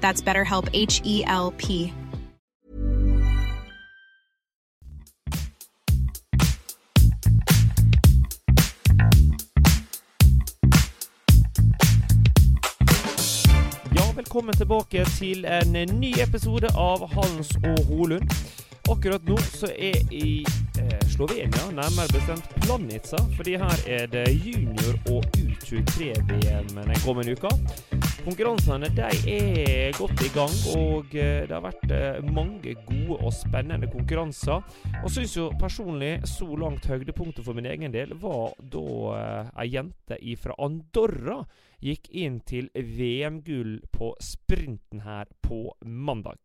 That's BetterHelp H E L P. Velkommen tilbake til en ny episode av Hans og Holund. Akkurat nå så er i eh, Slovenia, nærmere bestemt Planica, fordi her er det junior- og U23-VM den kommende uka. Konkurransene de er godt i gang, og eh, det har vært eh, mange gode og spennende konkurranser. Og syns jo personlig så langt høydepunktet for min egen del var da eh, ei jente fra Andorra gikk inn til VM-gull på sprinten her på mandag.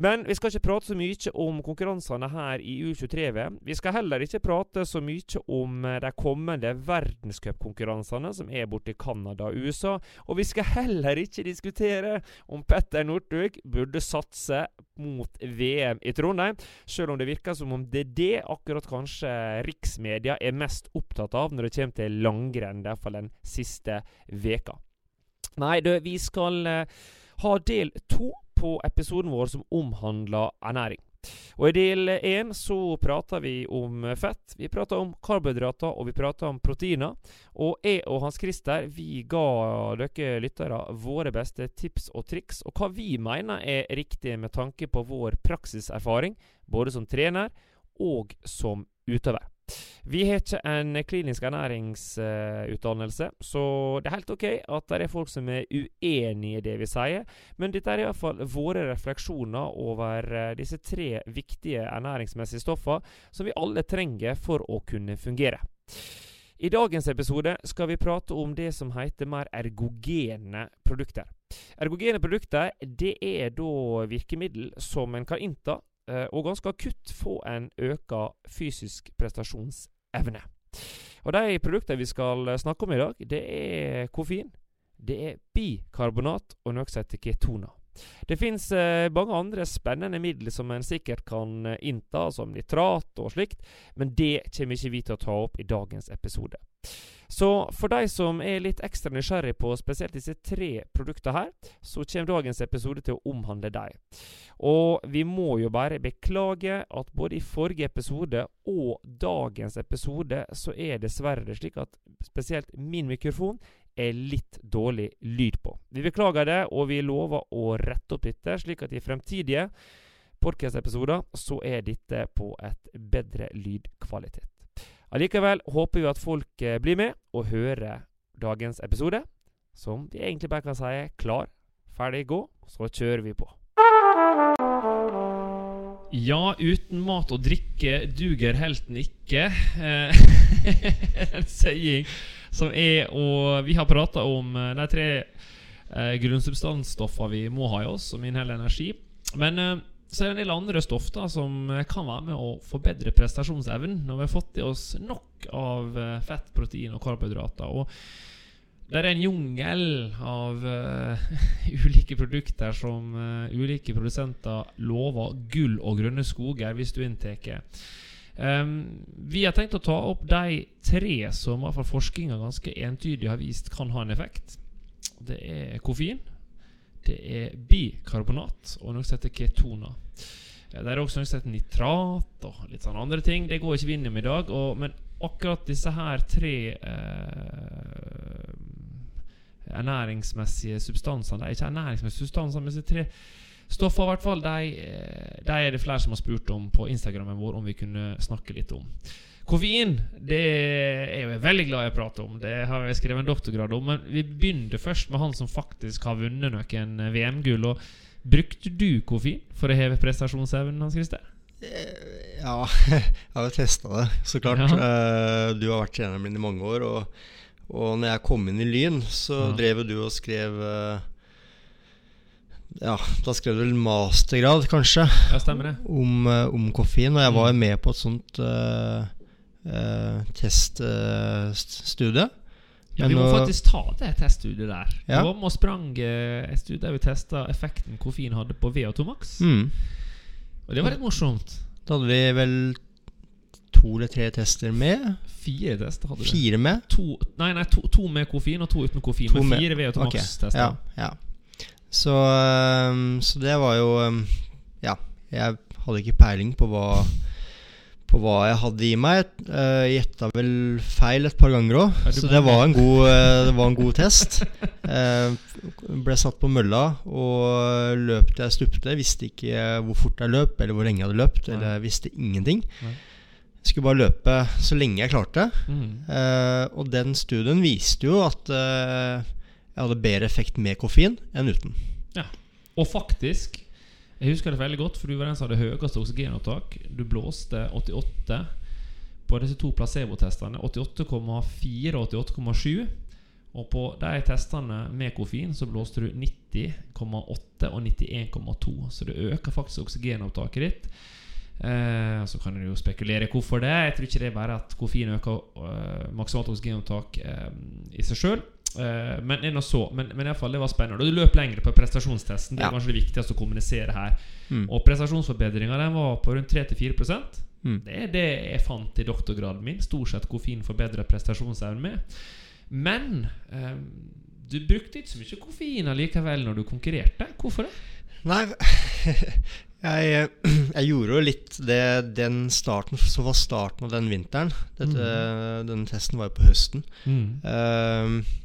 Men vi skal ikke prate så mye om konkurransene her i U23-VM. Vi skal heller ikke prate så mye om eh, de kommende verdenscupkonkurransene som er borte i Canada og USA. Og vi skal heller ikke diskutere om Petter Northug burde satse mot VM i Trondheim, selv om det virker som om det er det akkurat kanskje riksmedia er mest opptatt av når det kommer til langrenn, i hvert fall den siste veka. Nei, du, vi skal eh, ha del to på episoden vår som omhandler ernæring. Og I del én så prater vi om fett, vi prater om karbohydrater og vi prater om proteiner. Og jeg og Hans Christer vi ga dere lyttere våre beste tips og triks, og hva vi mener er riktig med tanke på vår praksiserfaring, både som trener og som utøver. Vi har ikke en klinisk ernæringsutdannelse, så det er helt ok at det er folk som er uenig i det vi sier. Men dette er iallfall våre refleksjoner over uh, disse tre viktige ernæringsmessige stoffene som vi alle trenger for å kunne fungere. I dagens episode skal vi prate om det som heter mer ergogene produkter. Ergogene produkter det er da virkemiddel som en kan innta Eh, og ganske akutt få en øka fysisk prestasjonsevne. Og De produktene vi skal eh, snakke om i dag, det er koffein, det er bikarbonat og noe som heter ketoner. Det fins eh, mange andre spennende midler som en sikkert kan eh, innta, som nitrat og slikt, men det kommer ikke vi til å ta opp i dagens episode. Så for de som er litt ekstra nysgjerrig på spesielt disse tre produktene her, så kommer dagens episode til å omhandle dem. Og vi må jo bare beklage at både i forrige episode og dagens episode så er dessverre det slik at spesielt min mikrofon er litt dårlig lyd på. Vi beklager det, og vi lover å rette opp dette, slik at i fremtidige podcast-episoder så er dette på et bedre lydkvalitet. Allikevel håper vi at folk eh, blir med og hører dagens episode, som vi egentlig bare kan si klar, ferdig, gå, så kjører vi på. Ja, uten mat og drikke duger helten ikke. Eh, en saying som er Og vi har prata om eh, de tre eh, grunnsubstansstoffene vi må ha i oss, som inneholder energi. Men eh, så er det en del andre stoff da, som kan være med å forbedre prestasjonsevnen når vi har fått i oss nok av eh, fett, protein og karbohydrater. Og Det er en jungel av uh, ulike produkter som uh, ulike produsenter lover gull og grønne skoger hvis du inntar. Um, vi har tenkt å ta opp de tre som i forskninga ganske entydig har vist kan ha en effekt. Det er koffein, det er bikarbonat og noe som heter ketoner. Det er også noe som heter nitrat og litt sånne andre ting. Det går ikke vi inn i i dag. Og, men akkurat disse her tre eh, ernæringsmessige substansene Det er ikke ernæringsmessige substanser, men disse tre stoffene, i hvert fall, de, eh, de, er det flere som har spurt om på Instagrammen vår om vi kunne snakke litt om. Koffein det er jeg veldig glad i å prate om. Det har jeg skrevet en doktorgrad om. Men vi begynte først med han som faktisk har vunnet noen VM-gull. Og Brukte du koffein for å heve prestasjonsevnen hans, Christer? Eh, ja, jeg har jo testa det, så klart. Ja. Du har vært treneren min i mange år. Og og når jeg kom inn i Lyn, så ja. drev du og skrev Ja, da skrev du vel mastergrad, kanskje, ja, stemmer det om, uh, om koffein. Og jeg var jo mm. med på et sånt uh, teststudie. Ja, Vi må faktisk ta det teststudiet der. Ja. Vi og sprang et studie der vi testa effekten koffein hadde på VO2 Max. Mm. Og det var litt morsomt. Da hadde vi vel to eller tre tester med. Fire tester hadde vi. Fire med? To, nei, nei to, to, med koffein og to uten koffein. To med fire VO2 Max-tester. ja, ja. Så, um, så, det var jo um, Ja, jeg hadde ikke peiling på hva på hva jeg hadde i meg. Jeg Gjetta vel feil et par ganger òg, så det var, en god, uh, det var en god test. Jeg ble satt på mølla og løp til jeg stupte. Visste ikke hvor fort jeg løp, eller hvor lenge jeg hadde løpt. Eller visste ingenting. Jeg skulle bare løpe så lenge jeg klarte. Mm. Og den studien viste jo at jeg hadde bedre effekt med koffein enn uten. Ja, Og faktisk Jeg husker det veldig godt, for du var den som hadde høyeste oksygenopptak. Du blåste 88 på disse to placebotestene. 88,4 og 88,7. Og på de testene med koffein så blåste du 90,8 og 91,2. Så det øker faktisk oksygenopptaket ditt. Eh, så kan du jo spekulere hvorfor det. Jeg tror ikke det er bare at koffein øker eh, maksimalt oksygenopptak eh, i seg sjøl. Uh, men, men, men i fall, det var spennende. Og du løp lenger på prestasjonstesten. Det er ja. kanskje det viktigste å kommunisere her. Mm. Og prestasjonsforbedringa var på rundt 3-4 mm. Det er det jeg fant i doktorgraden min. Stort sett koffein forbedrer prestasjonsevnen med. Men uh, du brukte ikke så mye koffein allikevel når du konkurrerte. Hvorfor det? Nei Jeg, jeg, gjorde jo litt det den starten som var starten av den vinteren. Dette, mm. Denne testen var jo på høsten. Mm. Uh,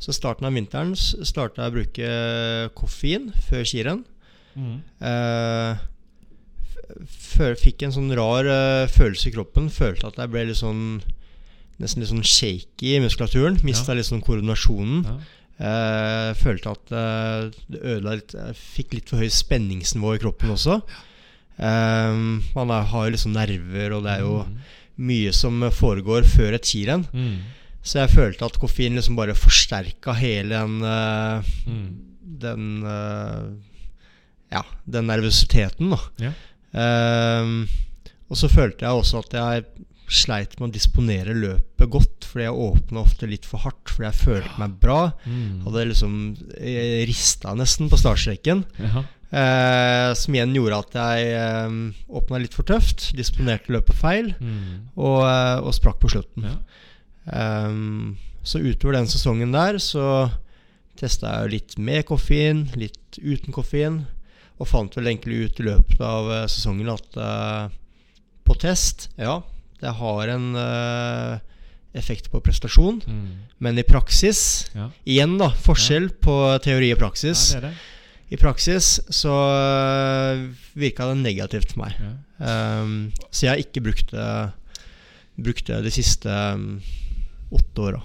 så starten av vinteren starta jeg å bruke koffein før skirenn. Mm. Eh, fikk en sånn rar uh, følelse i kroppen. Følte at jeg ble litt sånn nesten litt sånn shaky i muskulaturen. Mista ja. litt sånn koordinasjonen. Ja. Eh, følte at eh, det ødela litt Jeg fikk litt for høy spenningsnivå i kroppen også. Eh, man er, har jo liksom nerver, og det er jo mm. mye som foregår før et skirenn. Mm. Så jeg følte at koffein liksom bare forsterka hele den uh, mm. Den Ja, den nervøsiteten, da. Ja. Um, og så følte jeg også at jeg sleit med å disponere løpet godt, fordi jeg åpna ofte litt for hardt fordi jeg følte meg bra. Mm. Hadde liksom eh, rista nesten på startstreken. Eh, som igjen gjorde at jeg eh, åpna litt for tøft, disponerte løpet feil, mm. og, og, sprakk på slutten. Ja. Um, så utover den sesongen der så testa jeg litt med koffein, litt uten koffein, og fant vel egentlig ut i løpet av sesongen at uh, på test, ja det har en uh, effekt på prestasjon. Mm. Men i praksis ja. Igjen, da. Forskjell ja. på teori og praksis. Ja, det det. I praksis så eh, virka det negativt for meg. Um, så jeg har ikke brukt det, brukt det de siste um, åtte åra.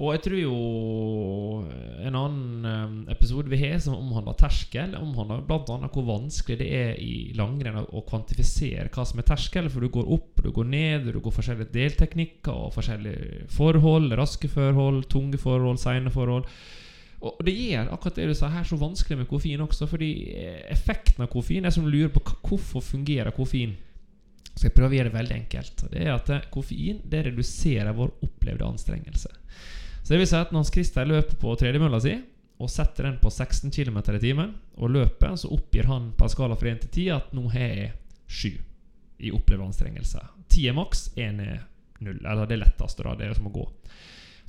Og jeg tror jo en annen ehm, episode vi har som omhandler terskel, omhandler bl.a. hvor vanskelig det er i langrenn å kvantifisere hva som er terskel. For du går opp, du går ned, du går forskjellige delteknikker og forskjellige forhold. Raske forhold, tunge forhold, seine forhold. Og det gjør akkurat det du sa her så vanskelig med koffein også. Fordi effekten av koffein er som lurer på hvorfor fungerer koffein. Så jeg prøver å gjøre det veldig enkelt. Det er at Koffein det reduserer vår opplevde anstrengelse. Så det vil si at når Christer løper på tredemølla si og setter den på 16 km i timen og løper, så oppgir han på en skala fra 1 til 10 at nå har jeg 7 i opplevd anstrengelse. 10 er maks, 1 er 0. Eller det letteste, da. Det er som å gå.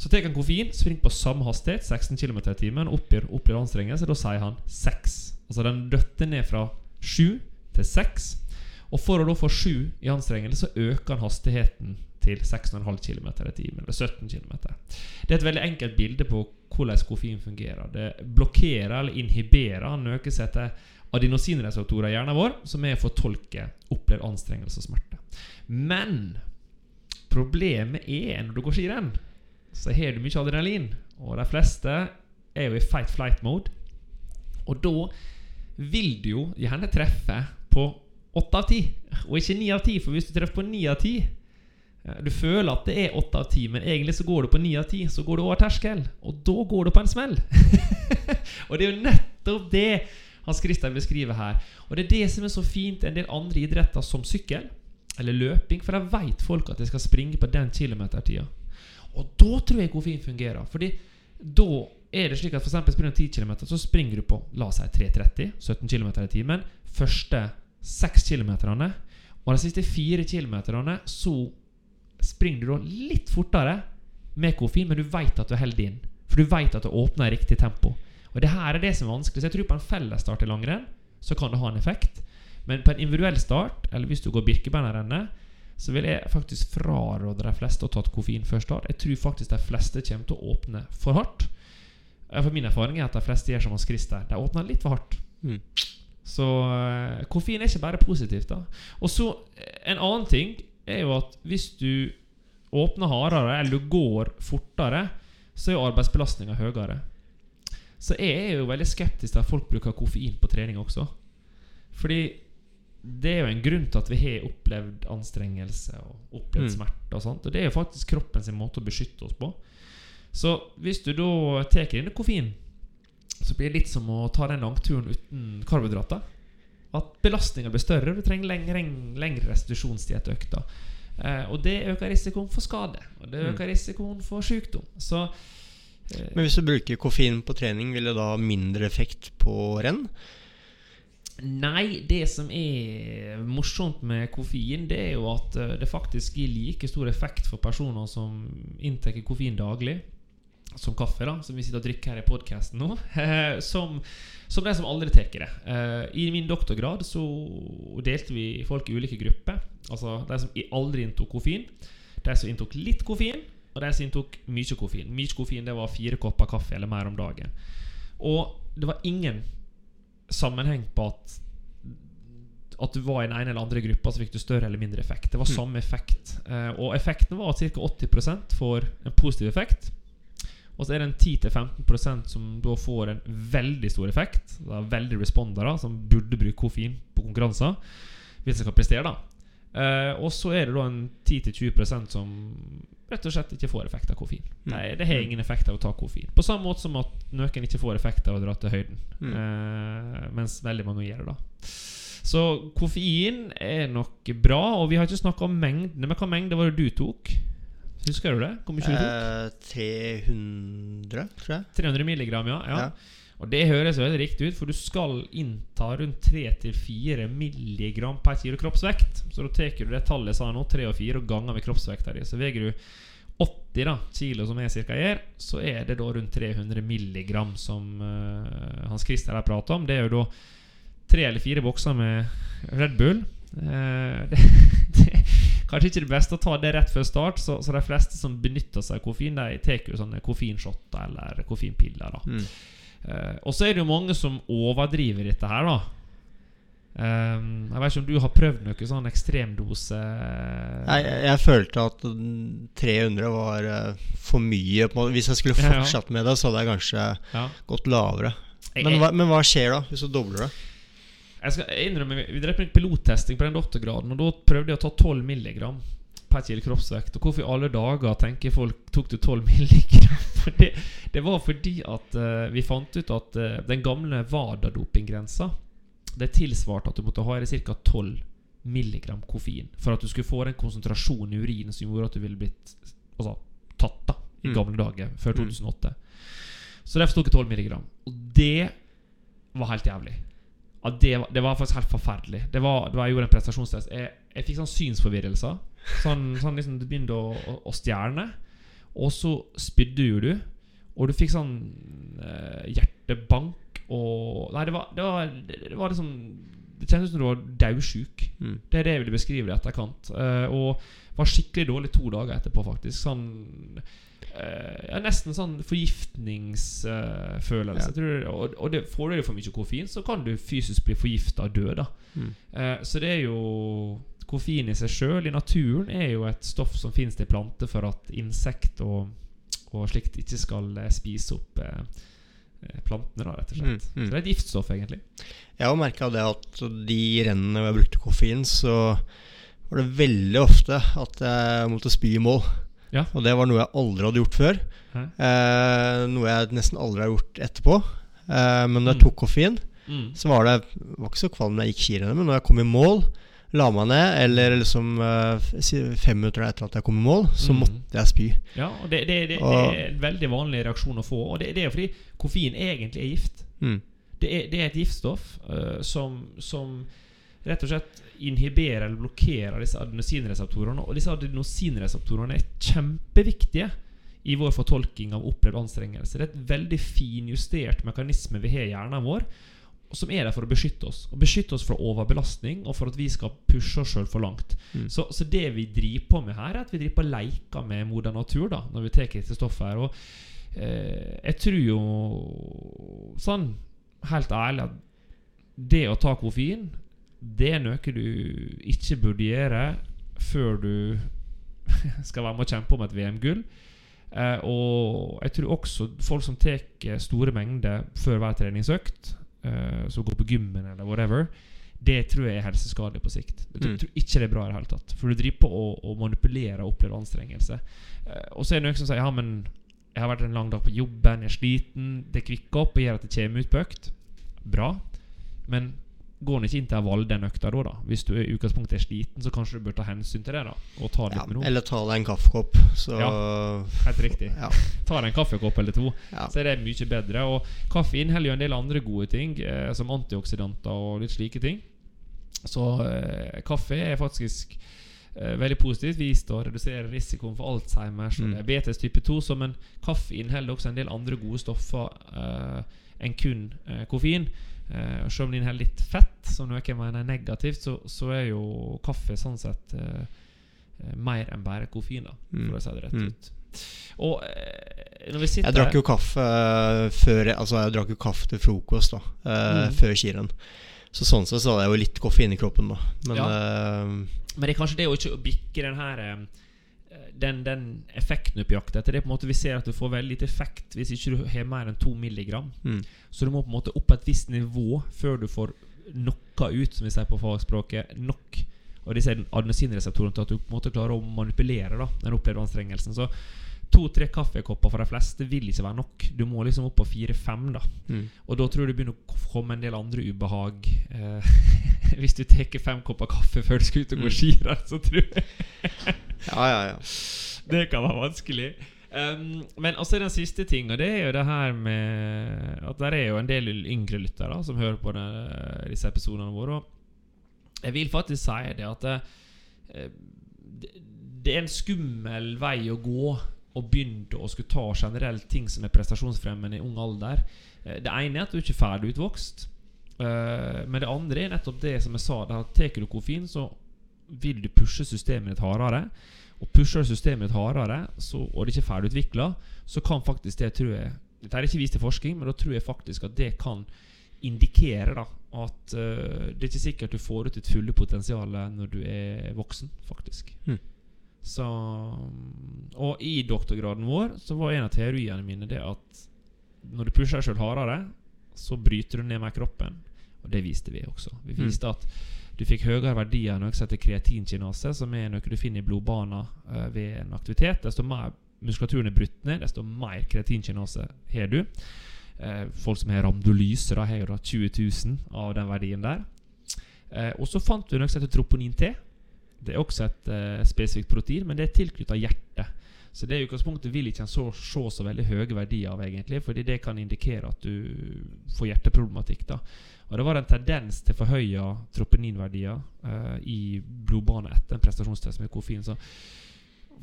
Så tar han koffein, springer på samme hastighet, 16 km i timen, oppgir opplevd anstrengelse. Da sier han 6. Altså den døtter ned fra 7 til 6. Og for å da få 7 i anstrengelse, så øker han hastigheten til 6,5 km i timen. Eller 17 km. Det er et veldig enkelt bilde på hvordan koffein fungerer. Det blokkerer eller inhiberer noe økes etter adenosinreseptorer i hjernen vår, som er å fortolke opplevd anstrengelse og smerte. Men problemet er når du går skirenn, så har du mye adrenalin. Og de fleste er jo i fight flight mode. Og da vil du jo gjerne treffe på åtte av ti, og ikke ni av ti. For hvis du treffer på ni av ti Du føler at det er åtte av ti, men egentlig så går du på ni av ti. Så går du over terskel, og da går du på en smell. og det er jo nettopp det Hans Christian beskriver her. Og det er det som er så fint en del andre idretter, som sykkel eller løping. For da veit folk at de skal springe på den kilometertida. Og da tror jeg koffein fungerer. Fordi da er det slik at for springer du 10 km, så springer du på la oss si 3.30, 17 km i timen. Første 6 kilometerne. Og de siste 4 kilometerne så springer du da litt fortere med koffein, men du veit at du holder inn. For du veit at du åpner i riktig tempo. Og det her er det som er vanskelig. Så jeg tror på en fellesstart i langrenn så kan det ha en effekt. Men på en individuell start, eller hvis du går Birkebeinerrennet, så vil jeg faktisk fraråde de fleste å ta koffein før start. Jeg tror faktisk de fleste kommer til å åpne for hardt. For min erfaring er at de fleste gjør som Hans Christer. De åpner litt for hardt. Mm. Så uh, koffein er ikke bare positivt. da Og så En annen ting er jo at hvis du åpner hardere, eller du går fortere, så er jo arbeidsbelastninga høyere. Så jeg er jo veldig skeptisk til at folk bruker koffein på trening også. Fordi det er jo en grunn til at vi har opplevd anstrengelse og opplevd Mm. smerte. Og sånt Og det er jo faktisk kroppen sin måte å beskytte oss på. Så hvis du da tar inn koffein, så blir det litt som å ta den langturen uten karbohydrater. At belastninga blir større. Du trenger lengre, lengre restitusjonstid etter økta. Eh, og det øker risikoen for skade. Og det Mm. øker risikoen for sykdom. Så eh, Men hvis du bruker koffein på trening, vil det da ha mindre effekt på renn? Nei, det som er morsomt med koffein, det er jo at eh, det faktisk gir like stor effekt for personer som inntar koffein daglig, som kaffe, da, som vi sitter og drikker her i podkasten nå, som, som de som aldri tar det. Eh, I min doktorgrad så delte vi folk i ulike grupper. Altså de som aldri inntok koffein, de som inntok litt koffein, og de som inntok mye koffein. Mye koffein det var fire kopper kaffe eller mer om dagen. Og det var ingen sammenheng på at At du var i den ene eller andre gruppa, så fikk du større eller mindre effekt. Det var samme effekt. Eh, og effekten var at ca. 80% får en positiv effekt. Og så er det en 10-15% som da får en veldig stor effekt. Det er veldig respondere som burde bruke koffein på konkurranser. Hvis de skal prestere, da. Uh, og så er det da en 10-20% som rett og slett ikke får effekt av koffein. Mm. Nei, det har ingen effekt av å ta koffein. På samme måte som at noen ikke får effekt av å dra til høyden. Mm. Uh, mens veldig mange gjør det, da. Så koffein er nok bra, og vi har ikke snakka om mengdene. Men hva mengde var det du tok? Husker du det? Hvor mye? Eh, 300, tror jeg. 300 milligram, ja. ja. Ja. Og det høres veldig riktig ut, for du skal innta rundt 3-4 milligram per kilo kroppsvekt. Så da tar du det tallet jeg sa nå, 3 og 4, og ganger med kroppsvekta di. Så veier du 80 da, kilo, som jeg cirka gjør, så er det da rundt 300 milligram som uh, Hans Christer har pratet om. Det er jo da tre eller fire bokser med Red Bull. Uh, det, det, kanskje ikke det beste å ta det rett før start, så, så de fleste som benytter seg av koffein, de tar jo sånne koffeinshotter eller koffeinpiller. da Mm. uh, og så er det jo mange som overdriver dette her, da. Um, jeg vet ikke om du har prøvd noe sånn ekstremdose Nei, jeg, jeg følte at mm, 300 var uh, for mye. Hvis jeg skulle fortsatt med det, så hadde jeg kanskje Ja. gått lavere. Men hva, men hva skjer da, hvis du dobler det? Jeg skal innrømme Vi drev med pilottesting på den doktorgraden, og da prøvde jeg å ta 12 milligram per kilo kroppsvekt. Og hvorfor i alle dager tenker folk tok du 12 milligram? For det, det var fordi at uh, vi fant ut at uh, den gamle WADA-dopinggrensa Det tilsvarte at du måtte ha i ca. 12 milligram koffein for at du skulle få den konsentrasjonen i urinen som gjorde at du ville blitt altså, tatt da i Mm. gamle dager, før Mm. 2008. Så derfor tok jeg 12 milligram. Og det var helt jævlig. Ja, det, var, det var faktisk helt forferdelig. Det var, det var Jeg gjorde en prestasjonstest. Jeg, jeg fikk sånn synsforvirrelser. Sånn, sånn liksom Du begynte å, å, å stjerne. Og så spydde jo du. Og du fikk sånn eh, hjertebank og Nei, det var, det var, det var liksom Det kjentes ut som du var daudsjuk. Mm. Det er det jeg ville beskrive det i etterkant. Eh, og var skikkelig dårlig to dager etterpå, faktisk. Sånn eh, ja, Nesten sånn forgiftningsfølelse. Ja. Og, og det, får du for mye koffein, så kan du fysisk bli forgifta og dø. Mm. Eh, så det er jo Koffein i seg sjøl, i naturen, er jo et stoff som finnes i planter for at insekt og, og slikt ikke skal eh, spise opp eh, eh, plantene, da, rett og slett. Mm, mm. Så det er et giftstoff, egentlig. Jeg har merka det at de rennene hvor jeg brukte koffein, så var det veldig ofte at jeg måtte spy i mål. Ja. Og det var noe jeg aldri hadde gjort før. Eh, noe jeg nesten aldri har gjort etterpå. Eh, men når jeg Mm. tok koffein, Mm. så var det var ikke så kvalm når jeg gikk skirennet, men når jeg kom i mål, la meg ned, eller liksom eh, fem minutter etter at jeg kom i mål, så Mm. måtte jeg spy. Ja, og det, det, det, det er en veldig vanlig reaksjon å få. Og det, det er fordi koffein egentlig er gift. Mm. Det er, det er et giftstoff uh, som, som rett og slett inhiberer eller blokkerer disse adenosinreseptorene. Og disse adenosinreseptorene er kjempeviktige i vår fortolking av opplevd anstrengelse. Det er et veldig finjustert mekanisme vi har i hjernen vår, som er der for å beskytte oss. Og beskytte oss fra overbelastning, og for at vi skal pushe oss sjøl for langt. Mm. Så, så det vi driver på med her, er at vi driver på og leker med moder natur da når vi tar disse stoffet her. Og eh, jeg tror jo sånn helt ærlig at det å ta koffein, det er noe du ikke burde gjøre før du skal være med å kjempe om et VM-gull. Eh, og jeg tror også folk som tar store mengder før hver treningsøkt, eh, som går på gymmen eller whatever, det tror jeg er helseskadelig på sikt. Jeg tror, Mm. tror ikke det er bra i det hele tatt. For du driver på å, å manipulere og oppleve anstrengelse. Eh, og så er det noen som sier ja, men jeg har vært en lang dag på jobben, jeg er sliten. Det kvikker opp og gjør at det kommer ut på økt. Bra. Men går han ikke inn Valde den økta da, da? Hvis du i utgangspunktet er sliten, så kanskje du bør ta hensyn til det, da. Og ta det Ja, med noe. eller ta deg en kaffekopp, så Helt riktig. Ja. Ta deg en kaffekopp eller to, Ja. så er det mye bedre. Og kaffe inneholder jo en del andre gode ting, eh, som antioksidanter og litt slike ting. Så eh, kaffe er faktisk eh, veldig positivt vist å redusere risikoen for Alzheimers og Mm. diabetes type 2. Så, men kaffe inneholder også en del andre gode stoffer eh, enn kun eh, koffein. Eh, selv om det har litt fett, som noe mener er negativt, så, så er jo kaffe sånn sett eh, eh, mer enn bare koffein, da, Mm. for å si det rett Mm. ut. Og eh, når vi sitter Jeg drakk jo kaffe eh, før Altså, jeg drakk jo kaffe til frokost, da. eh, Mm. Før skirenn. Så sånn sett så hadde jeg jo litt koffein i kroppen, da. Men eh, Men det er kanskje det å ikke bikke den her Den, den effekten du jakter etter. Det er på en måte Vi ser at du får veldig lite effekt hvis ikke du har mer enn to milligram. mm, Så du må på en måte opp på et visst nivå før du får knocka ut, som vi sier på fagspråket, nok. Og disse adenosinreseptorene til at du på en måte klarer å manipulere da den opplevde anstrengelsen. Så to-tre kaffekopper for de fleste vil ikke være nok. Du må liksom opp på fire-fem. da mm. og da tror jeg det begynner å komme en del andre ubehag. Eh, hvis du tar fem kopper kaffe før du skal ut og gå Mm. skirenn, så tror jeg Ja, ja, ja. det kan være vanskelig. Um, men også den siste ting, og det er jo det her med At det er jo en del yngre lyttere som hører på det, disse episodene våre. Og jeg vil faktisk si det at det, eh, det, det er en skummel vei å gå å begynne å skulle ta generelt ting som er prestasjonsfremmende i ung alder. Eh, Det ene er at du ikke er ferdig utvokst. Eh, Men det andre er nettopp det som jeg sa. Da Tar du koffein, så vil du pushe systemet ditt hardere. Og pusher systemet ditt hardere, så, og det ikke er ferdigutvikla, så kan faktisk det, tror jeg Dette er ikke vist i forskning, men da tror jeg faktisk at det kan indikere da at uh, det er ikke sikkert du får ut ditt fulle potensial når du er voksen, faktisk. Mm. Så Og i doktorgraden vår så var en av teoriene mine det at når du pusher deg sjøl hardere, så bryter du ned mer kroppen. Og det viste vi også. Vi Mm. viste at du fikk høyere verdier enn noe som heter kreatinkinase, som er noe du finner i blodbana uh, ved en aktivitet. Desto mer muskulaturen er brutt ned, desto mer kreatinkinase har du. Uh, folk som har ramdolyse, har jo da 20 000 av den verdien der. Uh, og så fant vi noe som heter troponin T. Det er også et spesifikt protein, men det er tilknyttet hjertet. Så det i utgangspunktet vil ikke en så, se så veldig høye verdier av, egentlig, fordi det kan indikere at du får hjerteproblematikk. da Og Det var en tendens til forhøya tropeninverdier eh, i blodbane etter en prestasjonstest med koffein. Så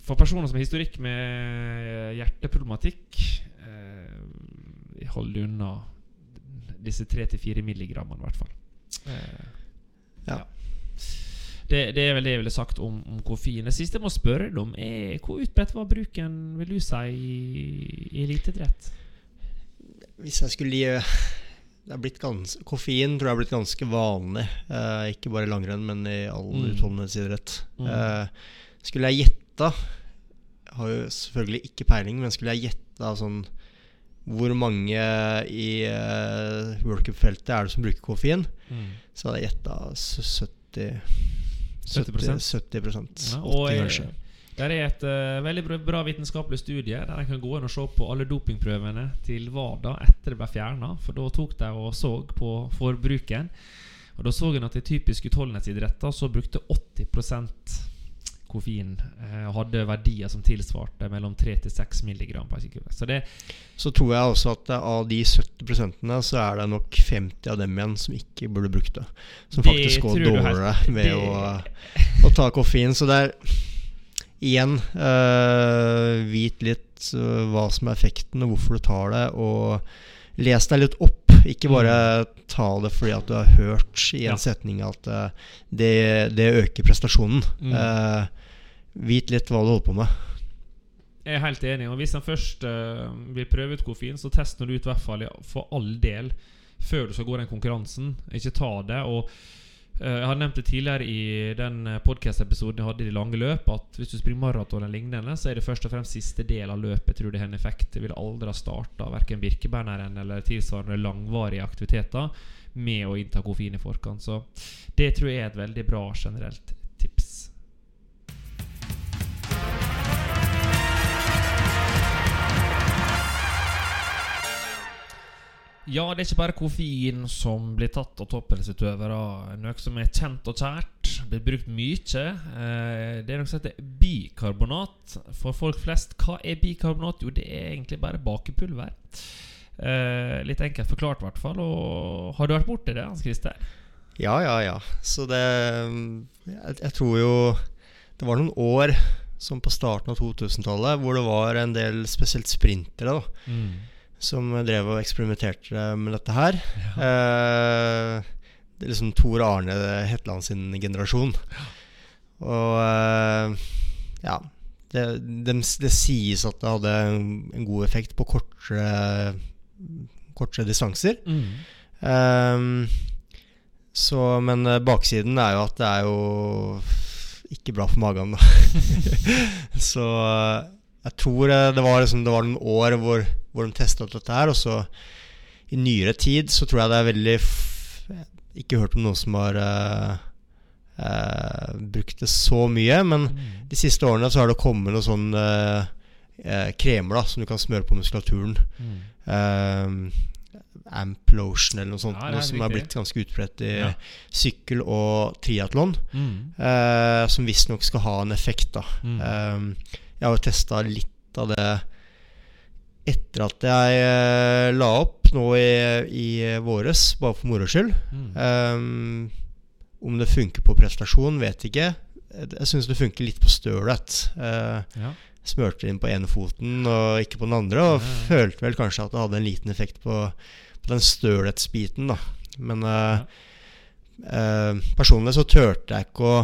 for personer som har historikk med hjerteproblematikk, eh, hold unna disse 3-4 milligrammene, i hvert fall. Eh, ja. Det, det, er vel det jeg ville sagt om, om koffein. Det siste jeg må spørre deg om, er hvor utbredt var bruken, vil du si, i, i eliteidrett? Hvis jeg skulle gi ganske, Koffein tror jeg har blitt ganske vanlig. Eh, ikke bare i langrenn, men i all mm. utholdenhetsidrett. Mm. Eh, skulle jeg gjette Har jo selvfølgelig ikke peiling, men skulle jeg gjette sånn hvor mange i uh, World Cup-feltet er det som bruker koffein, mm. så hadde jeg gjetta 70 70, 70 ja, 80 kanskje. Det er et uh, veldig bra vitenskapelig studie der en kan gå inn og se på alle dopingprøvene til WADA etter det ble fjerna. For da tok de og så på forbruken. Og Da så en at i typiske utholdenhetsidretter så brukte 80% koffein eh, hadde verdier som tilsvarte mellom 3 til 6 mg per sekund. Så, det, så tror jeg også at av de 70% så er det nok 50 av dem igjen som ikke burde brukt det. Som faktisk går dårligere ved å, å, ta koffein. Så det er igjen uh, Vit litt uh, hva som er effekten, og hvorfor du tar det. Og les deg litt opp. Ikke bare mm. ta det fordi at du har hørt i en ja. setning at uh, det, det, øker prestasjonen. Mm. Vit litt hva du holder på med. Jeg er helt enig. Og Hvis en først vil prøve ut koffein, så test når du ut hvert fall for all del før du skal gå den konkurransen. Ikke ta det. Og Jeg har nevnt det tidligere i den podcast-episoden jeg hadde i det lange løp, at hvis du springer maraton eller lignende, så er det først og fremst siste del av løpet tror det har en effekt. Jeg vil aldri ha starta verken Birkebeineren eller tilsvarende langvarige aktiviteter med å innta koffein i forkant. Så det tror jeg er et veldig bra generelt Ja, det er ikke bare koffein som blir tatt av toppidrettsutøvere. Noe som er kjent og kjært, blir brukt mye. Eh, det er noe som heter bikarbonat. For folk flest, hva er bikarbonat? Jo, det er egentlig bare bakepulver. Eh, litt enkelt forklart, i hvert fall. Og har du vært borti det, Hans Christer? Ja, ja, ja. Så det jeg tror jo Det var noen år som på starten av 2000-tallet hvor det var en del spesielt sprintere. da mm som drev og eksperimenterte med dette her. Ja. Eh, det er liksom Tor Arne Hetland sin generasjon. Og eh, ja det, det, det, sies at det hadde en god effekt på kortere, kortere distanser. Mm. Eh, så, men eh, baksiden er jo at det er jo ikke bra for magen, da. så eh, jeg tror eh, det var, liksom, det var noen år hvor hvor de testa ut dette her. Og så i nyere tid så tror jeg det er veldig Ikke hørt om noen som har uh, uh, brukt det så mye. Men mm. de siste årene så har det kommet noen sånne uh, kremer da som du kan smøre på muskulaturen. Mm. Amplotion eller noe sånt. Ja, noe som har blitt ganske utbredt i ja. sykkel og triatlon. Mm. som visstnok skal ha en effekt. mm. Jeg har jo testa litt av det etter at jeg uh, la opp nå i, i våres, bare for moro skyld. Mm. Um, om det funker på prestasjon, vet ikke. Jeg syns det funker litt på stølet. Uh, ja. Smørte inn på ene foten og ikke på den andre. Og ja, ja. følte vel kanskje at det hadde en liten effekt på, på den stølhetsbiten, da. Men uh, personlig så turte jeg ikke å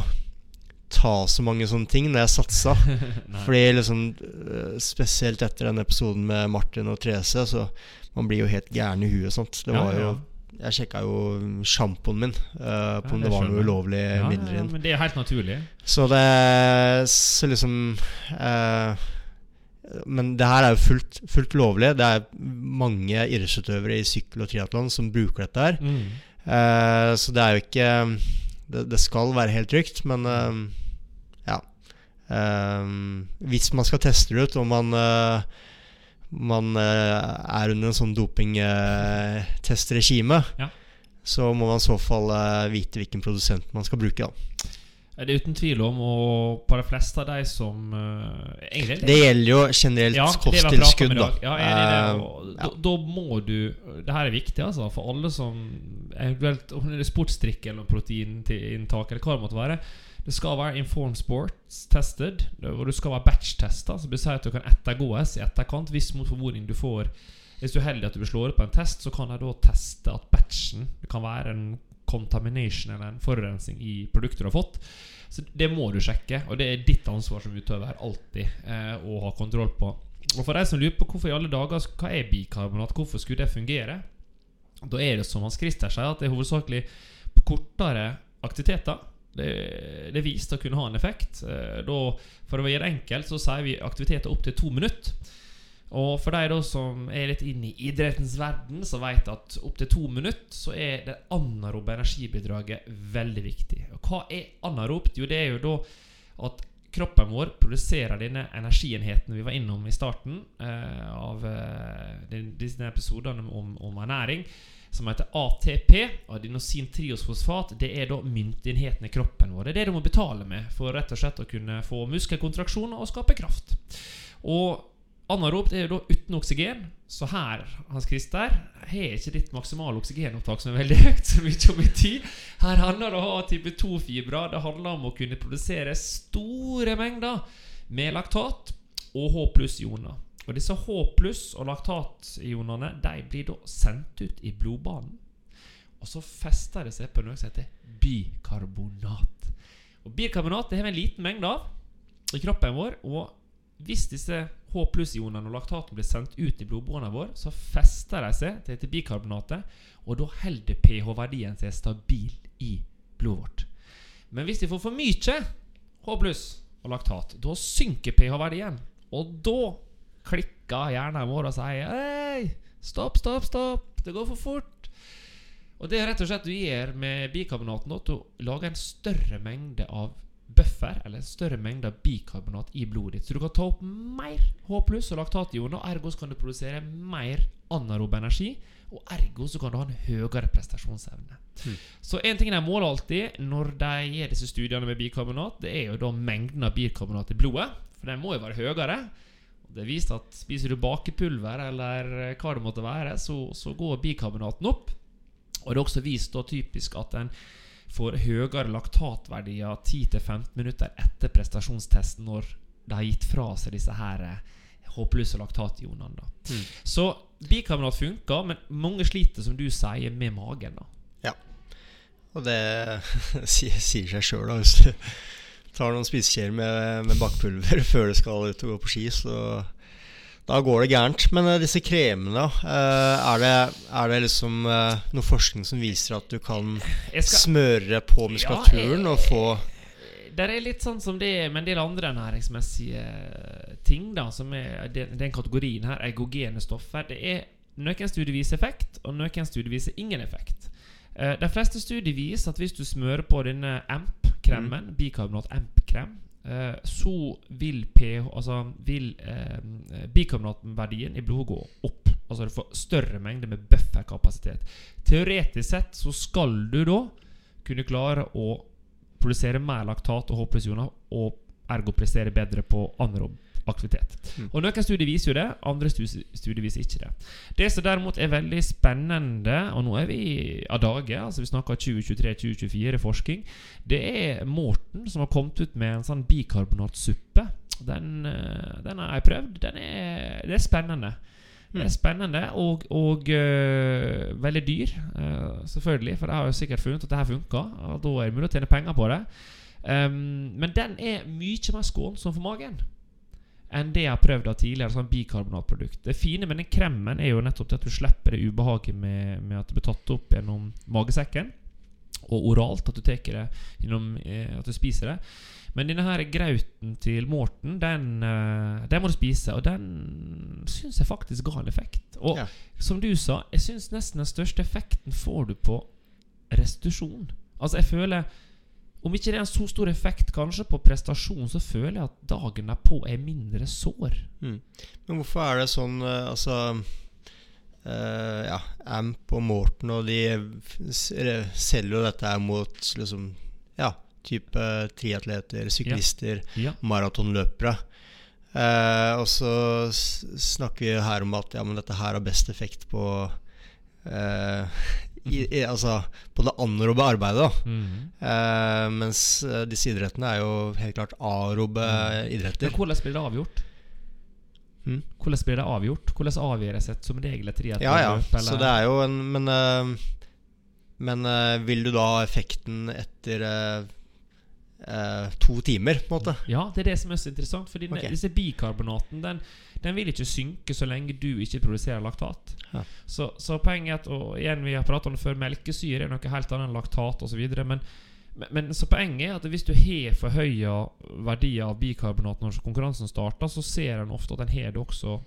ta så mange sånne ting når jeg satsa. Fordi liksom eh, Spesielt etter den episoden med Martin og Therese, så man blir jo helt gæren i huet. Sant? Det var jo jeg sjekka jo sjampoen min uh, på ja, om det var noe ulovlig ja, midler inn. Ja, men det er helt naturlig. Så det Så liksom uh, Men det her er jo fullt, fullt lovlig. Det er mange idrettsutøvere i sykkel og triatlon som bruker dette her. Mm. Uh, så det er jo ikke Det, det skal være helt trygt, men Um, hvis man skal teste det ut, og man, uh, man uh, er under en sånn dopingtestregime, uh, ja. så må man i så fall vite hvilken produsent man skal bruke. Da. Det er uten tvil om, og på de fleste av de som uh, egentlig, Det gjelder jo generelt ja, kosttilskudd, da. Ja, er enig det. Eh, ja. da, da må du Det her er viktig, altså, for alle som eventuelt Om det er sportsdrikk eller proteininntak eller hva det måtte være. Det skal være informed sports tested, og du skal være batch-testa. Vil si at du kan ettergås i etterkant hvis mot formodning du får Hvis du er heldig at du blir slått på en test, så kan de da teste at batchen kan være en contamination eller en forurensning i produktet du har fått. Så det må du sjekke, og det er ditt ansvar som utøver alltid eh, å ha kontroll på. Og for de som lurer på hvorfor i alle dager Hva er bikarbonat, hvorfor skulle det fungere? Da er det som Hans Christer sier, at det er hovedsakelig på kortere aktiviteter. Det, det viste å kunne ha en effekt. Eh, Da, for å gjøre det enkelt, så sier vi aktiviteter opp til to minutter. Og for de som er litt inn i idrettens verden, så vet at opptil to minutter så er det anarobe energibidraget veldig viktig. Og hva er anaropt? Jo, det er jo da at kroppen vår produserer denne energienheten vi var innom i starten eh, av eh, disse episodene om, om ernæring, som heter ATP, adenosin triosfosfat. Det er da myntenheten i kroppen vår. Det er det du må betale med for rett og slett å kunne få muskelkontraksjoner og skape kraft. Og Anaropt er jo da uten oksygen, så her Hans Christer, har ikke ditt maksimale oksygenopptak som er veldig høyt, så mye om i tid. Her handler det om å ha type 2-fibrer. Det handler om å kunne produsere store mengder med laktat og H pluss-ioner. Og disse H og laktationene De blir da sendt ut i blodbanen. Og så fester det seg på noe som heter bikarbonat. Og Bikarbonat det har vi en liten mengde av i kroppen vår. Og hvis disse H pluss-ionene og laktaten blir sendt ut i blodbåndene våre, så fester de seg til dette bikarbonatet, og da holder pH-verdien seg stabil i blodet vårt. Men hvis de får for mye H og laktat, da synker pH-verdien. Og da klikker hjernen vår og sier Hei, stopp, stopp, stopp. Det går for fort. Og det er rett og slett du gjør med bikarbonaten, at du lager en større mengde av buffer, eller en større mengde av bikarbonat i blodet ditt. Så du kan ta opp mer H og laktationer, ergo så kan du produsere mer anarob energi. Og ergo så kan du ha en høyere prestasjonsevne. Så en ting de måler alltid når de gjør disse studiene med bikarbonat, det er jo da mengden av bikarbonat i blodet. For den må jo være høyere. Det er vist at spiser du bakepulver eller eh, hva det måtte være, så, så går bikarbonaten opp. Og det er også vist da typisk at en får høyere laktatverdier 10-15 minutter etter prestasjonstesten når de har gitt fra seg disse her håpløse H laktationene. da. Så bikarbonat funker, men mange sliter, som du sier, med magen. da. Og det sier, sier seg sjøl, da. Tar noen spisekjeer med, med bakpulver før du skal ut og gå på ski, så da går det gærent. Men eh, disse kremene, eh, er, det, er det liksom eh, noe forskning som viser at du kan skal- smøre på muskulaturen og få det er litt sånn som det er med en del andre næringsmessige ting, da, som er den, den kategorien her, ergogene stoffer. Det er Noen studier viser effekt, og noen studier viser ingen effekt. De fleste studier viser at hvis du smører på denne AMP-kremen, bikarbonat AMP-krem, eh, så vil, pH, altså vil eh, bikarbonatverdien i blodet gå opp. Altså du får større mengde med bufferkapasitet. Teoretisk sett så skal du da kunne klare å produsere mer laktat og H-plusioner, og ergo prestere bedre på anaerob aktivitet. Og Noen studier viser jo det, andre studier viser ikke det. Det som derimot er veldig spennende, og nå er vi av dage, altså vi snakker 2023-2024 forskning, det er Morten som har kommet ut med en sånn bikarbonatsuppe. Den, eh, den har jeg prøvd. Den er, det er spennende. Det er spennende og, og uh, veldig dyr, uh, selvfølgelig. For jeg har jo sikkert funnet at det her funker. Og da er det mulig å tjene penger på det. Um, men den er mye mer skånsom for magen enn det jeg har prøvd av tidligere. Sånn bikarbonatprodukt Det fine med den kremen er jo nettopp det at du slipper det ubehaget med, med at det blir tatt opp gjennom magesekken. Og oralt, at du det gjennom eh, at du spiser det. Men denne her grauten til Morten, den, eh, den må du spise. Og den syns jeg faktisk ga en effekt. Og Ja. som du sa, jeg syns nesten den største effekten får du på restitusjon. Altså, jeg føler Om ikke det er en så stor effekt kanskje på prestasjon, så føler jeg at dagen derpå er mindre sår. Mm. Men hvorfor er det sånn eh, Altså uh, Ja, Amp og Morten og de selger jo dette her mot liksom Ja, type triatleter, syklister, Ja. maratonløpere. Uh, og så snakker vi her om at ja, men dette her har best effekt på eh, i, i, Altså på det anarobe arbeidet. Mhm. eh, Mens eh, disse idrettene er jo helt klart arobe idretter. Men hvordan blir det avgjort? Mm. Hvordan blir det avgjort? Hvordan avgjøres et som regel et? Ja, ja. Så det er jo en Men, eh, men eh, vil du da ha effekten etter to timer, på en måte? Ja, det er det som er så interessant. Fordi okay. Disse bikarbonaten den, den vil ikke synke så lenge du ikke produserer laktat. Ja. Så, så poenget Og igjen, vi har pratet om det før, melkesyre er noe helt annet enn laktat osv. Men, men, men så poenget er at hvis du har forhøya verdier av bikarbonat når konkurransen starter, så ser en ofte at en har det også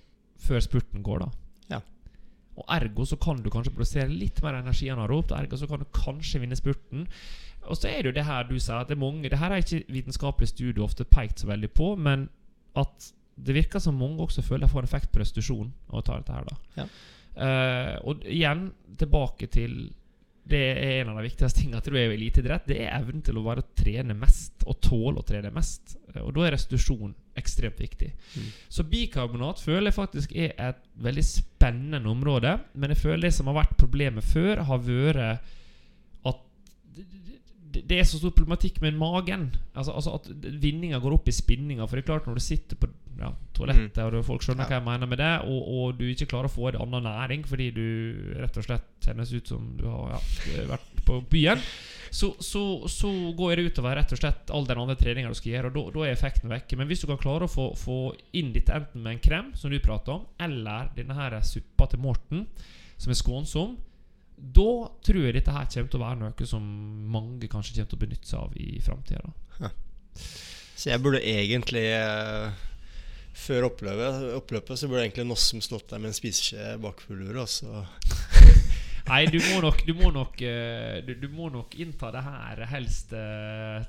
før spurten går, da. Ja. Og ergo så kan du kanskje produsere litt mer energi enn anrop. Ergo så kan du kanskje vinne spurten. Og så er det jo det her du sier, at det er mange Det her er ikke vitenskapelig studie ofte pekt så veldig på, men at det virker som mange også føler de får effekt på restitusjon av å ta dette her, da. Ja. uh, og igjen, tilbake til Det er en av de viktigste tingene til du er i eliteidrett. Det er evnen til å bare trene mest, og tåle å trene mest. Eh, Og da er restitusjon ekstremt viktig. Mm. Så bikarbonat føler jeg faktisk er et veldig spennende område. Men jeg føler det som har vært problemet før, har vært at det- er så stor problematikk med magen. Altså, altså At vinninga går opp i spinninga. For det er klart når du sitter på ja, toalettet, og folk skjønner Ja. hva jeg mener med det, og, og du ikke klarer å få i deg annen næring fordi du rett og slett kjennes ut som du har ja, vært på byen, så, så, så går det utover rett og slett all den andre treninga du skal gjøre, og da er effekten vekke. Men hvis du kan klare å få, få inn dette enten med en krem, som du prater om, eller denne her suppa til Morten, som er skånsom, da tror jeg dette her kommer til å være noe som mange kanskje kommer til å benytte seg av i framtida. Så jeg burde egentlig eh, Før oppløpet, oppløpet så burde egentlig Nossum stått der med en spiseskje bak så Nei, du må nok, du må nok, eh, du, du må nok innta det her helst eh,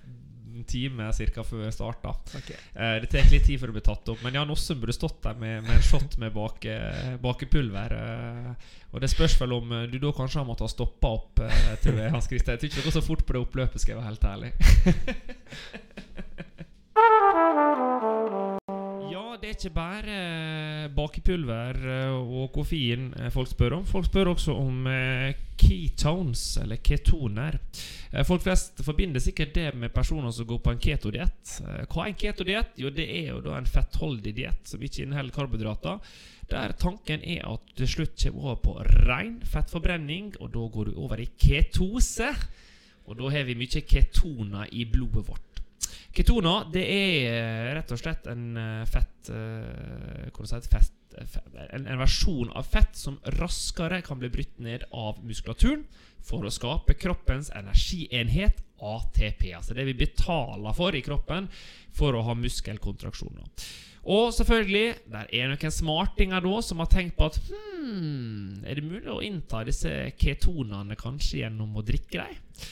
en time cirka før start. da Eh, Det tar litt tid før det blir tatt opp. Men Jan Ossum burde stått der med, med en shot med bake, bakepulver. eh, og det spørs vel om eh, du da kanskje har måttet ha stoppa opp, eh, tror jeg. Hans Christian. Jeg tror ikke det går så fort på det oppløpet, skal jeg være helt ærlig. det er ikke bare eh, bakepulver eh, og koffein eh, folk spør om. Folk spør også om ketones, eller ketoner. Folk flest forbinder sikkert det med personer som går på en ketodiett. Hva er en ketodiett? Jo, det er jo da en fettholdig diett som ikke inneholder karbohydrater. Der tanken er at du til slutt kommer over på ren fettforbrenning, og da går du over i ketose. Og da har vi mye ketoner i blodet vårt. Ketoner det er eh, rett og slett en eh, fett eh, Hvordan si? Fett, en, en versjon av fett som raskere kan bli brutt ned av muskulaturen for å skape kroppens energienhet ATP. Altså det vi betaler for i kroppen for å ha muskelkontraksjoner. Og selvfølgelig, der er noen smartinger da som har tenkt på at hmm, er det mulig å innta disse ketonene kanskje gjennom å drikke dem?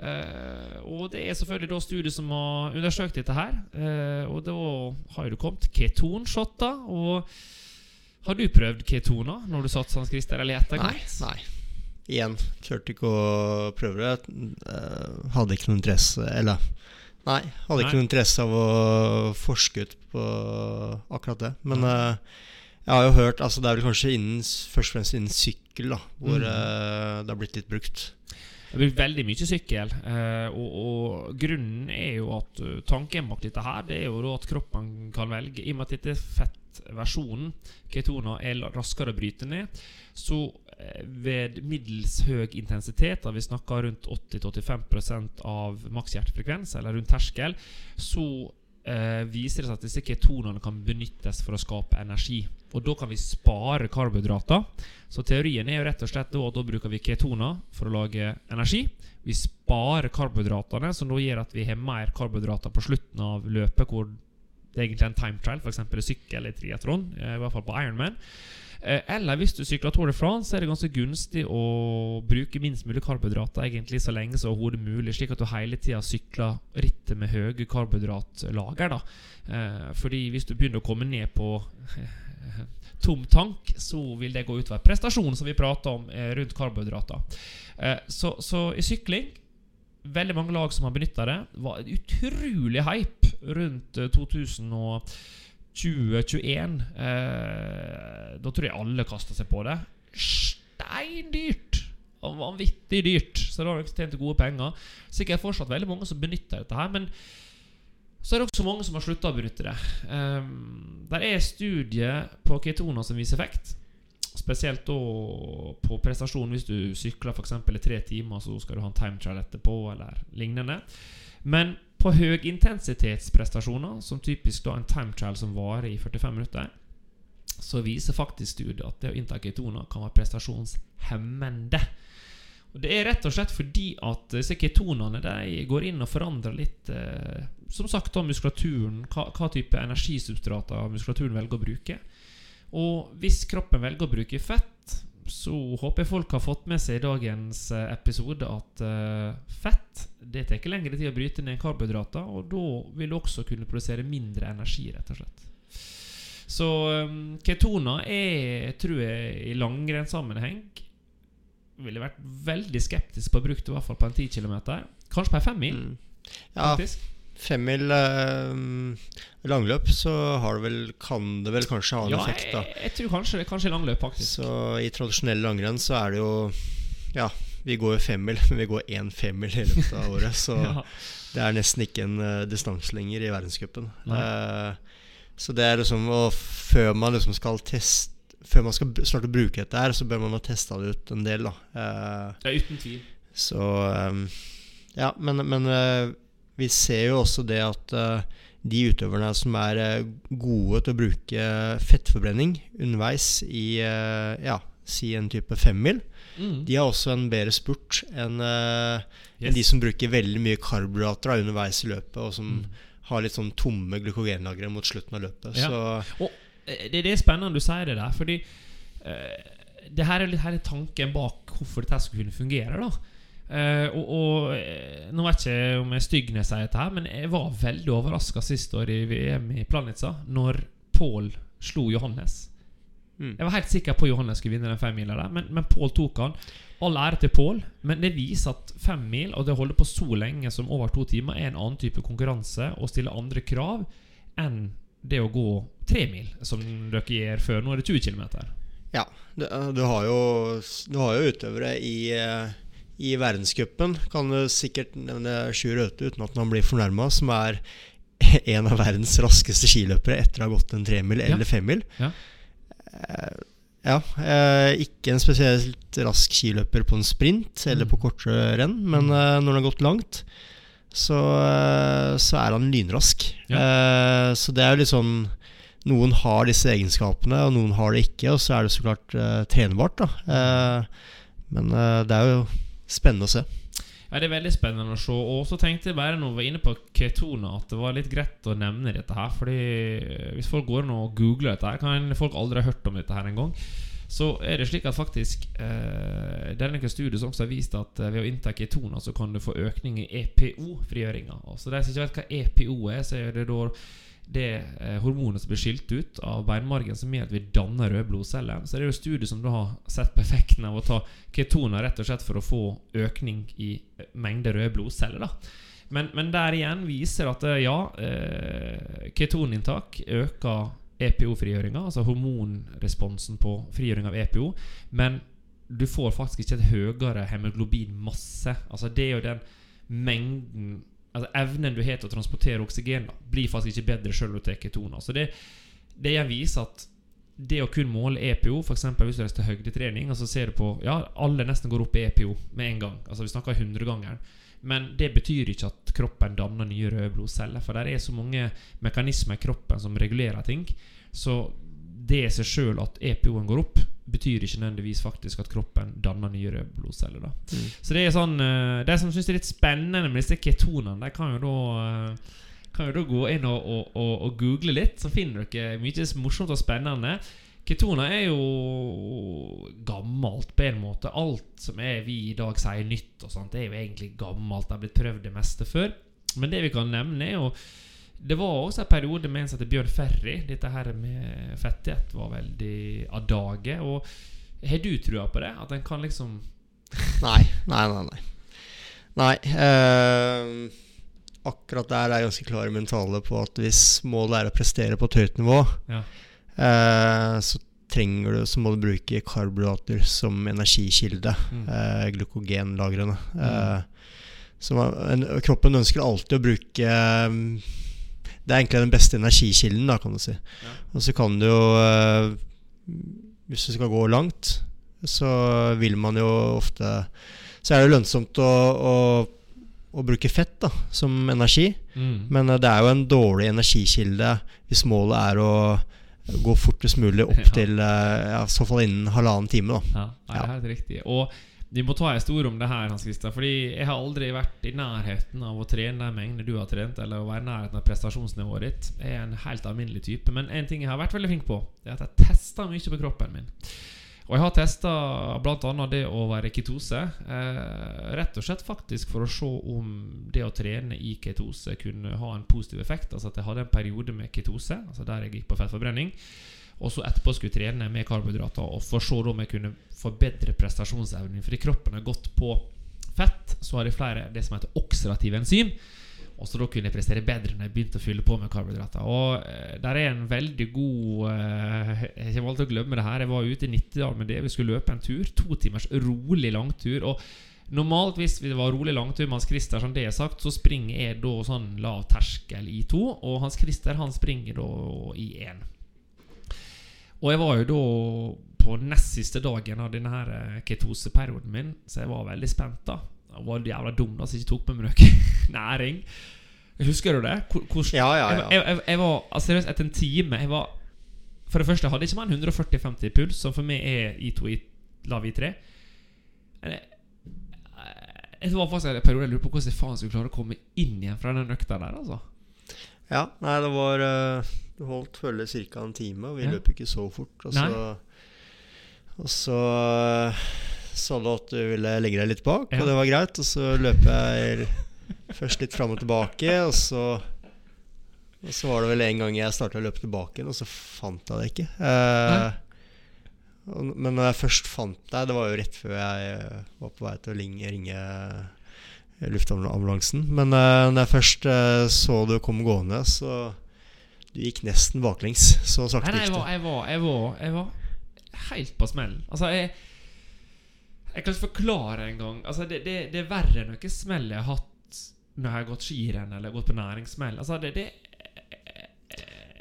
Eh, og det er selvfølgelig da studier som har undersøkt dette her. Uh, og da har det kommet ketonshotter. Og har du prøvd ketoner når du satt Hans Christer eller Nei. nei Igjen, turte ikke å prøve det. Uh, hadde ikke noe interesse Eller Nei, hadde ikke Nei. noe interesse av å forske ut på akkurat det. Men jeg har jo hørt altså Det er vel kanskje innen, først og fremst innen sykkel da hvor Mm. det har blitt litt brukt. Jeg brukt veldig mye sykkel. eh, og, og grunnen er jo at uh, tanken bak dette her Det er jo at kroppen kan velge I og med at dette fettversjonen, ketoner, er raskere å bryte ned, så eh, ved middels høy intensitet, da vi snakker rundt 80-85% av maks hjertefrekvens, eller rundt terskel, så eh, viser det seg at disse ketonene kan benyttes for å skape energi. Og da kan vi spare karbohydrater. Så teorien er jo rett og slett at da bruker vi ketoner for å lage energi. Vi sparer karbohydratene, som da gjør at vi har mer karbohydrater på slutten av løpet, hvor det er egentlig en time trial, f.eks. i sykkel eller triatron, eh, i hvert fall på Ironman. Eh, Eller hvis du sykler Tour de France, er det ganske gunstig å bruke minst mulig karbohydrater egentlig så lenge som overhodet mulig, slik at du hele tida sykler rittet med høye karbohydratlager. da. Eh, Fordi hvis du begynner å komme ned på tom tank, så vil det gå utover prestasjonen som vi prata om eh, rundt karbohydrater. Eh, Så, så i sykling veldig mange lag som har benytta det. Det var en utrolig hype rundt eh, 2020-2021. Eh, da tror jeg alle kasta seg på det. Steindyrt! Vanvittig dyrt. Så da har de tjent gode penger. Sikkert fortsatt veldig mange som benytter dette her, men så er det også mange som har slutta å benytte det. Um, der er studier på ketoner som viser effekt. Spesielt da på prestasjon hvis du sykler f.eks. i tre timer, så skal du ha en time trial etterpå, eller lignende. Men på høyintensitetsprestasjoner, som typisk da en time trial som varer i 45 minutter, så viser faktisk studiet at det å innta ketoner kan være prestasjonshemmende. Det er rett og slett fordi at disse ketonene de går inn og forandrer litt eh, Som sagt da muskulaturen, hva, hva type energisubstrater muskulaturen velger å bruke. Og hvis kroppen velger å bruke fett, så håper jeg folk har fått med seg i dagens eh, episode at eh, fett det tar ikke lengre tid å bryte ned karbohydrater, og da vil du også kunne produsere mindre energi, rett og slett. Så um, ketoner er, tror jeg, i langrennssammenheng ville vært veldig skeptisk på å bruke det, i hvert fall på en 10 km. Kanskje på en femmil. Mm. Ja, faktisk. Femmil eh, langløp, så har det vel, kan det vel kanskje ha en Ja, effekt, da. jeg, jeg tror kanskje, kanskje langløp, faktisk. Så i tradisjonell langrenn så er det jo Ja, vi går femmil, men vi går én femmil i løpet av året. Så Ja. det er nesten ikke en uh, distanse lenger i verdenscupen. Eh, så det er liksom Og før man liksom skal teste Før man skal starte å bruke dette her, så bør man ha testa det ut en del, da. Eh, Ja, uten tvil. så um, Ja, men, men uh, vi ser jo også det at uh, de utøverne som er uh, gode til å bruke fettforbrenning underveis i uh, ja, si en type femmil, Mm. de har også en bedre spurt enn Yes. de som bruker veldig mye karbohydrater underveis i løpet, og som Mm. har litt sånn tomme glykogenlagre mot slutten av løpet. Ja. Så Og eh, det, det er spennende du sier det der, fordi uh, det her er litt her er tanken bak hvorfor dette skulle kunne fungere. da Eh, og, og eh, Nå vet jeg ikke om jeg stygner stygg når jeg sier dette, her men jeg var veldig overraska sist år i VM i Planica når Pål slo Johannes. Mm. Jeg var helt sikker på Johannes skulle vinne den femmila men, men Pål tok han. All ære til Pål, men det viser at femmil og det holder på så lenge som over to timer er en annen type konkurranse og stiller andre krav enn det å gå tremil, som dere gjør før. Nå er det 20 km. Ja, du, du, har jo, du har jo utøvere i, eh, i verdenscupen. Kan du sikkert nevne Sjur Røthe uten at han blir fornærma, som er en av verdens raskeste skiløpere etter å ha gått en tremil Ja. eller femmil. Ja. Eh, ja, eh, ikke en spesielt rask skiløper på en sprint eller Mm. på korte renn, men eh, når han har gått langt, så, så er han lynrask. Ja. så det er jo litt sånn noen har disse egenskapene, og noen har det ikke. Og så er det så klart trenbart, da. Eh, men det er jo spennende å se. Ja, Det er veldig spennende å se. Og så tenkte jeg bare når vi var inne på ketona, at det var litt greit å nevne dette her. Fordi eh, hvis folk går inn og googler dette her, kan folk aldri ha hørt om dette her engang. Så er det slik at faktisk eh, Det er noen studier som også har vist at eh, ved å innta ketona, så kan du få økning i EPO-frigjøringa. Så de som ikke vet hva EPO er, så er det da det eh, hormonet som blir skilt ut av beinmargen, som gjør at vi danner røde blodceller. Så det er jo studier som du har sett på effekten av å ta ketoner rett og slett for å få økning i eh, mengde røde blodceller. da men, men der igjen viser at eh, ja, ketoninntak øker EPO-frigjøringa, altså hormonresponsen på frigjøring av EPO, men du får faktisk ikke et høyere hemoglobinmasse. Altså det er jo den mengden Altså Evnen du har til å transportere oksygen, da, blir faktisk ikke bedre sjøl om du tar ketoner. Så det, det jeg viser at det å kun måle EPO, f.eks. hvis du reiser til høydetrening, og så ser du på Ja, alle nesten går opp i EPO med en gang. Altså Vi snakker hundregangeren. Men det betyr ikke at kroppen danner nye røde blodceller. For det er så mange mekanismer i kroppen som regulerer ting. Så det i seg sjøl at EPO-en går opp, betyr ikke nødvendigvis faktisk at kroppen danner nye røde blodceller. da Mm. Så det er sånn uh, De som syns det er litt spennende med disse ketonene, de kan jo da eh, Kan jo da gå inn og, og, og, og google litt, så finner dere mye morsomt og spennende. Ketoner er jo gammelt på en måte. Alt som er vi i dag sier nytt, og sånt, det er jo egentlig gammelt. Det har blitt prøvd det meste før. Men det vi kan nevne, er jo Det var også en periode med en som Bjørn Ferry. Dette her med fettighet var veldig av dage. Og har du trua på det? At en kan liksom Nei, nei, nei. nei. Nei. Eh, akkurat der er jeg ganske klar i mentale på at hvis målet er å prestere på et høyt nivå, Ja. eh, så trenger du, så må du bruke karbohydrater som energikilde. Mm. Eh, glykogenlagrene. Eh, så man, en, kroppen ønsker alltid å bruke eh, Det er egentlig den beste energikilden, da, kan du si. Ja. Og så kan du jo eh, Hvis du skal gå langt, så vil man jo ofte Så er det lønnsomt å, å, å bruke fett da, som energi. Mm. Men eh, det er jo en dårlig energikilde hvis målet er å gå fortest mulig opp Ja. til eh, ja, i så fall innen halvannen time. da Ja, det er helt riktig. Og vi må ta en stor om det her, Hans Christian. Fordi jeg har aldri vært i nærheten av å trene de mengdene du har trent, eller å være i nærheten av prestasjonsnivået ditt. Jeg er en helt alminnelig type. Men en ting jeg har vært veldig flink på, Det er at jeg tester mye på kroppen min. Og jeg har testa bl.a. det å være i ketose. Eh, rett og slett faktisk for å se om det å trene i ketose kunne ha en positiv effekt. Altså at jeg hadde en periode med ketose, altså der jeg gikk på fettforbrenning. Og så etterpå skulle jeg trene med karbohydrater og for da om jeg kunne forbedre prestasjonsevnen. Fordi kroppen har gått på fett, så har de flere det som heter oksidative enzym. Og så da kunne jeg prestere bedre når jeg begynte å fylle på med karbohydrater. Og eh, der er en veldig god eh, Jeg kommer alltid til å glemme det her. Jeg var ute i Nittedal med det. Vi skulle løpe en tur. To timers rolig langtur. Og normalt hvis det var rolig langtur med Hans Christer, som det er sagt, så springer jeg da sånn lav terskel i to. Og Hans Christer han springer da i én. Og jeg var jo da på nest siste dagen av denne her eh, ketoseperioden min, så jeg var veldig spent. da Jeg var jævla dum da, som jeg ikke tok med meg noe næring. Husker du det? Hvor, hvor, Ja, ja, ja. jeg, jeg, jeg var altså, seriøst etter en time jeg var, For det første jeg hadde ikke mer enn 140-50 i puls, som for meg er I2 i lav I3. Men jeg, det var faktisk en periode jeg lurte på hvordan jeg faen skulle klare å komme inn igjen fra den økta der. altså Ja, nei, det var eh, Du holdt følge ca. en time, og vi Ja. løp ikke så fort. Og så, og så eh, sa du at du ville legge deg litt bak, Ja. og det var greit. Og så løp jeg først litt fram og tilbake, og så Og så var det vel en gang jeg starta å løpe tilbake igjen, og så fant jeg det ikke. Eh, og, men når jeg først fant deg, det var jo rett før jeg eh, var på vei til å ringe, ringe luftambulansen. Men uh, når jeg først uh, så du kom gående, så Du gikk nesten baklengs. Så sakte gikk var, det. jeg var, jeg var, jeg var helt på smellen. Altså, jeg Jeg kan ikke forklare engang. Altså, det, det, det er verre enn noe smell jeg har hatt når jeg har gått skirenn eller gått på næringssmell. Altså, det, det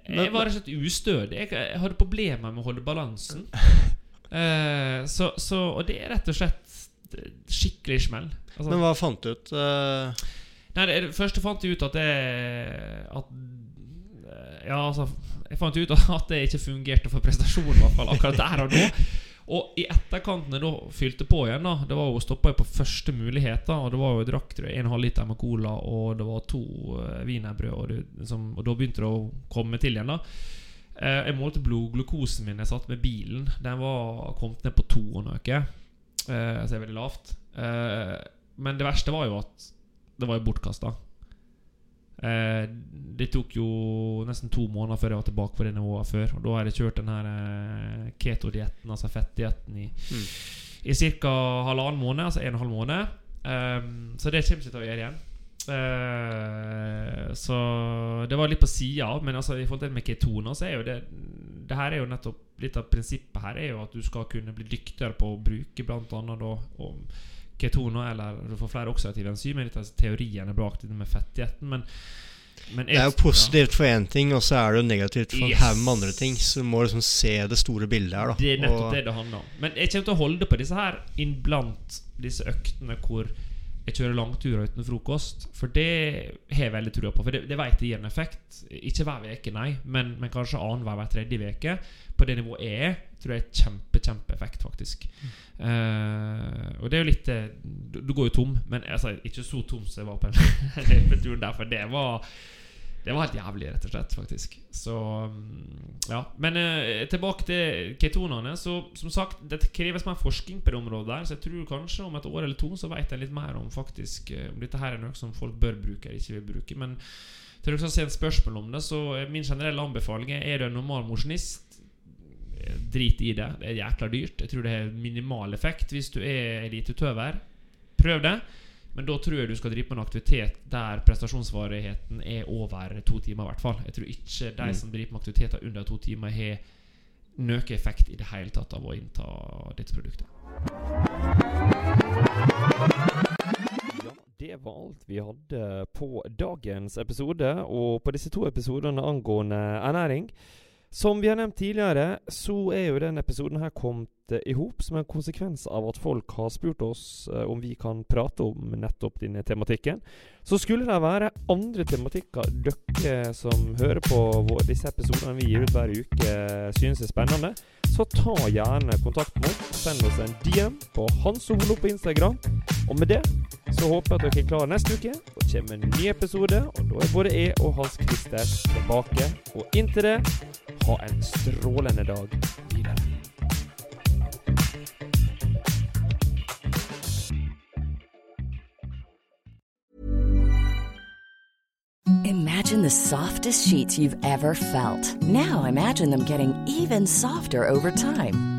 Jeg var rett og slett ustødig. Jeg, jeg hadde problemer med å holde balansen. Uh, så, så Og det er rett og slett skikkelig smell. Altså, Men hva fant du ut? Uh... Nei, det, første fant jeg ut at det At Ja, altså Jeg fant ut at det ikke fungerte for prestasjonen, i hvert fall akkurat der og da. Og i etterkant, når jeg fylte på igjen, da Det var jo stoppa på første mulighet, da og det var jo jeg drakk tror jeg, 1,5 liter med cola, og det var to uh, wienerbrød, og, det- som- og da begynte det å komme til igjen, da. Eh, jeg målte blodglukosen min jeg satt med bilen. Den var kommet ned på to og noe. Eh, så det er veldig lavt. Uh, men det verste var jo at det var jo bortkasta. Uh, det tok jo nesten to måneder før jeg var tilbake på det nivået før. Og da har jeg kjørt den her uh, keto-dietten, altså fettdietten, i, Mm. i ca. halvannen måned. Altså en og en halv måned. Um, så det kommer ikke til å gjøre igjen. Uh, så det var litt på sida men altså, i forhold til det med ketoner, så er jo det Det her er jo nettopp litt av prinsippet her er jo at du skal kunne bli dyktigere på å bruke annet da ketoner, eller du får flere oksidative enzymer. Litt av teoriene bak det med fettdietten, men, men Det er jo positivt for én ting, og så er det jo negativt for en Yes. haug med andre ting. Så du må liksom se det store bildet her, da. Det er nettopp Og- det det handler om. Men jeg kommer til å holde på disse her innblant disse øktene hvor jeg kjører langturer uten frokost. For det har jeg veldig trua på. For det, det vet jeg gir en effekt. Ikke hver uke, nei, men, men kanskje annenhver hver tredje uke. På det nivået jeg er, tror jeg er kjempe, kjempeeffekt, faktisk. Eh, og det er jo litt eh, Du, du går jo tom, men altså, ikke så tom som jeg var på den løpeturen der, for det var det var helt jævlig, rett og slett. faktisk Så mm, ja Men eh, tilbake til ketonene. Så som sagt, det kreves mer forskning på det området der. Så jeg tror kanskje om et år eller to så vet jeg litt mer om faktisk eh, Om dette her er noe som folk bør bruke eller ikke vil bruke. Men til dere som har sendt spørsmål om det, så min generelle anbefaling er Er du en normal mosjonist, drit i det. Det er jækla dyrt. Jeg tror det har minimal effekt hvis du er eliteutøver. Prøv det. Men da tror jeg du skal drive på en aktivitet der prestasjonsvarigheten er over to timer. I hvert fall Jeg tror ikke de som driver med aktiviteter under to timer, har noen effekt i det hele tatt av å innta dette produktet. Ja, det var alt vi hadde på dagens episode, og på disse to episodene angående ernæring. Som vi har nevnt tidligere, så er jo denne episoden her kommet i hop som en konsekvens av at folk har spurt oss eh, om vi kan prate om nettopp denne tematikken. Så skulle det være andre tematikker dere som hører på disse episodene vi gir ut hver uke, synes er spennende, så ta gjerne kontakt med oss. Send oss en DM på Hans Olo på Instagram. Og med det så håper jeg at dere er klare neste uke. Da kommer en ny episode, og da er både jeg og Hans Christer tilbake. Og inntil det, ha en strålende dag videre. Imagine the softest sheets you've ever felt. Now imagine them getting even softer over time.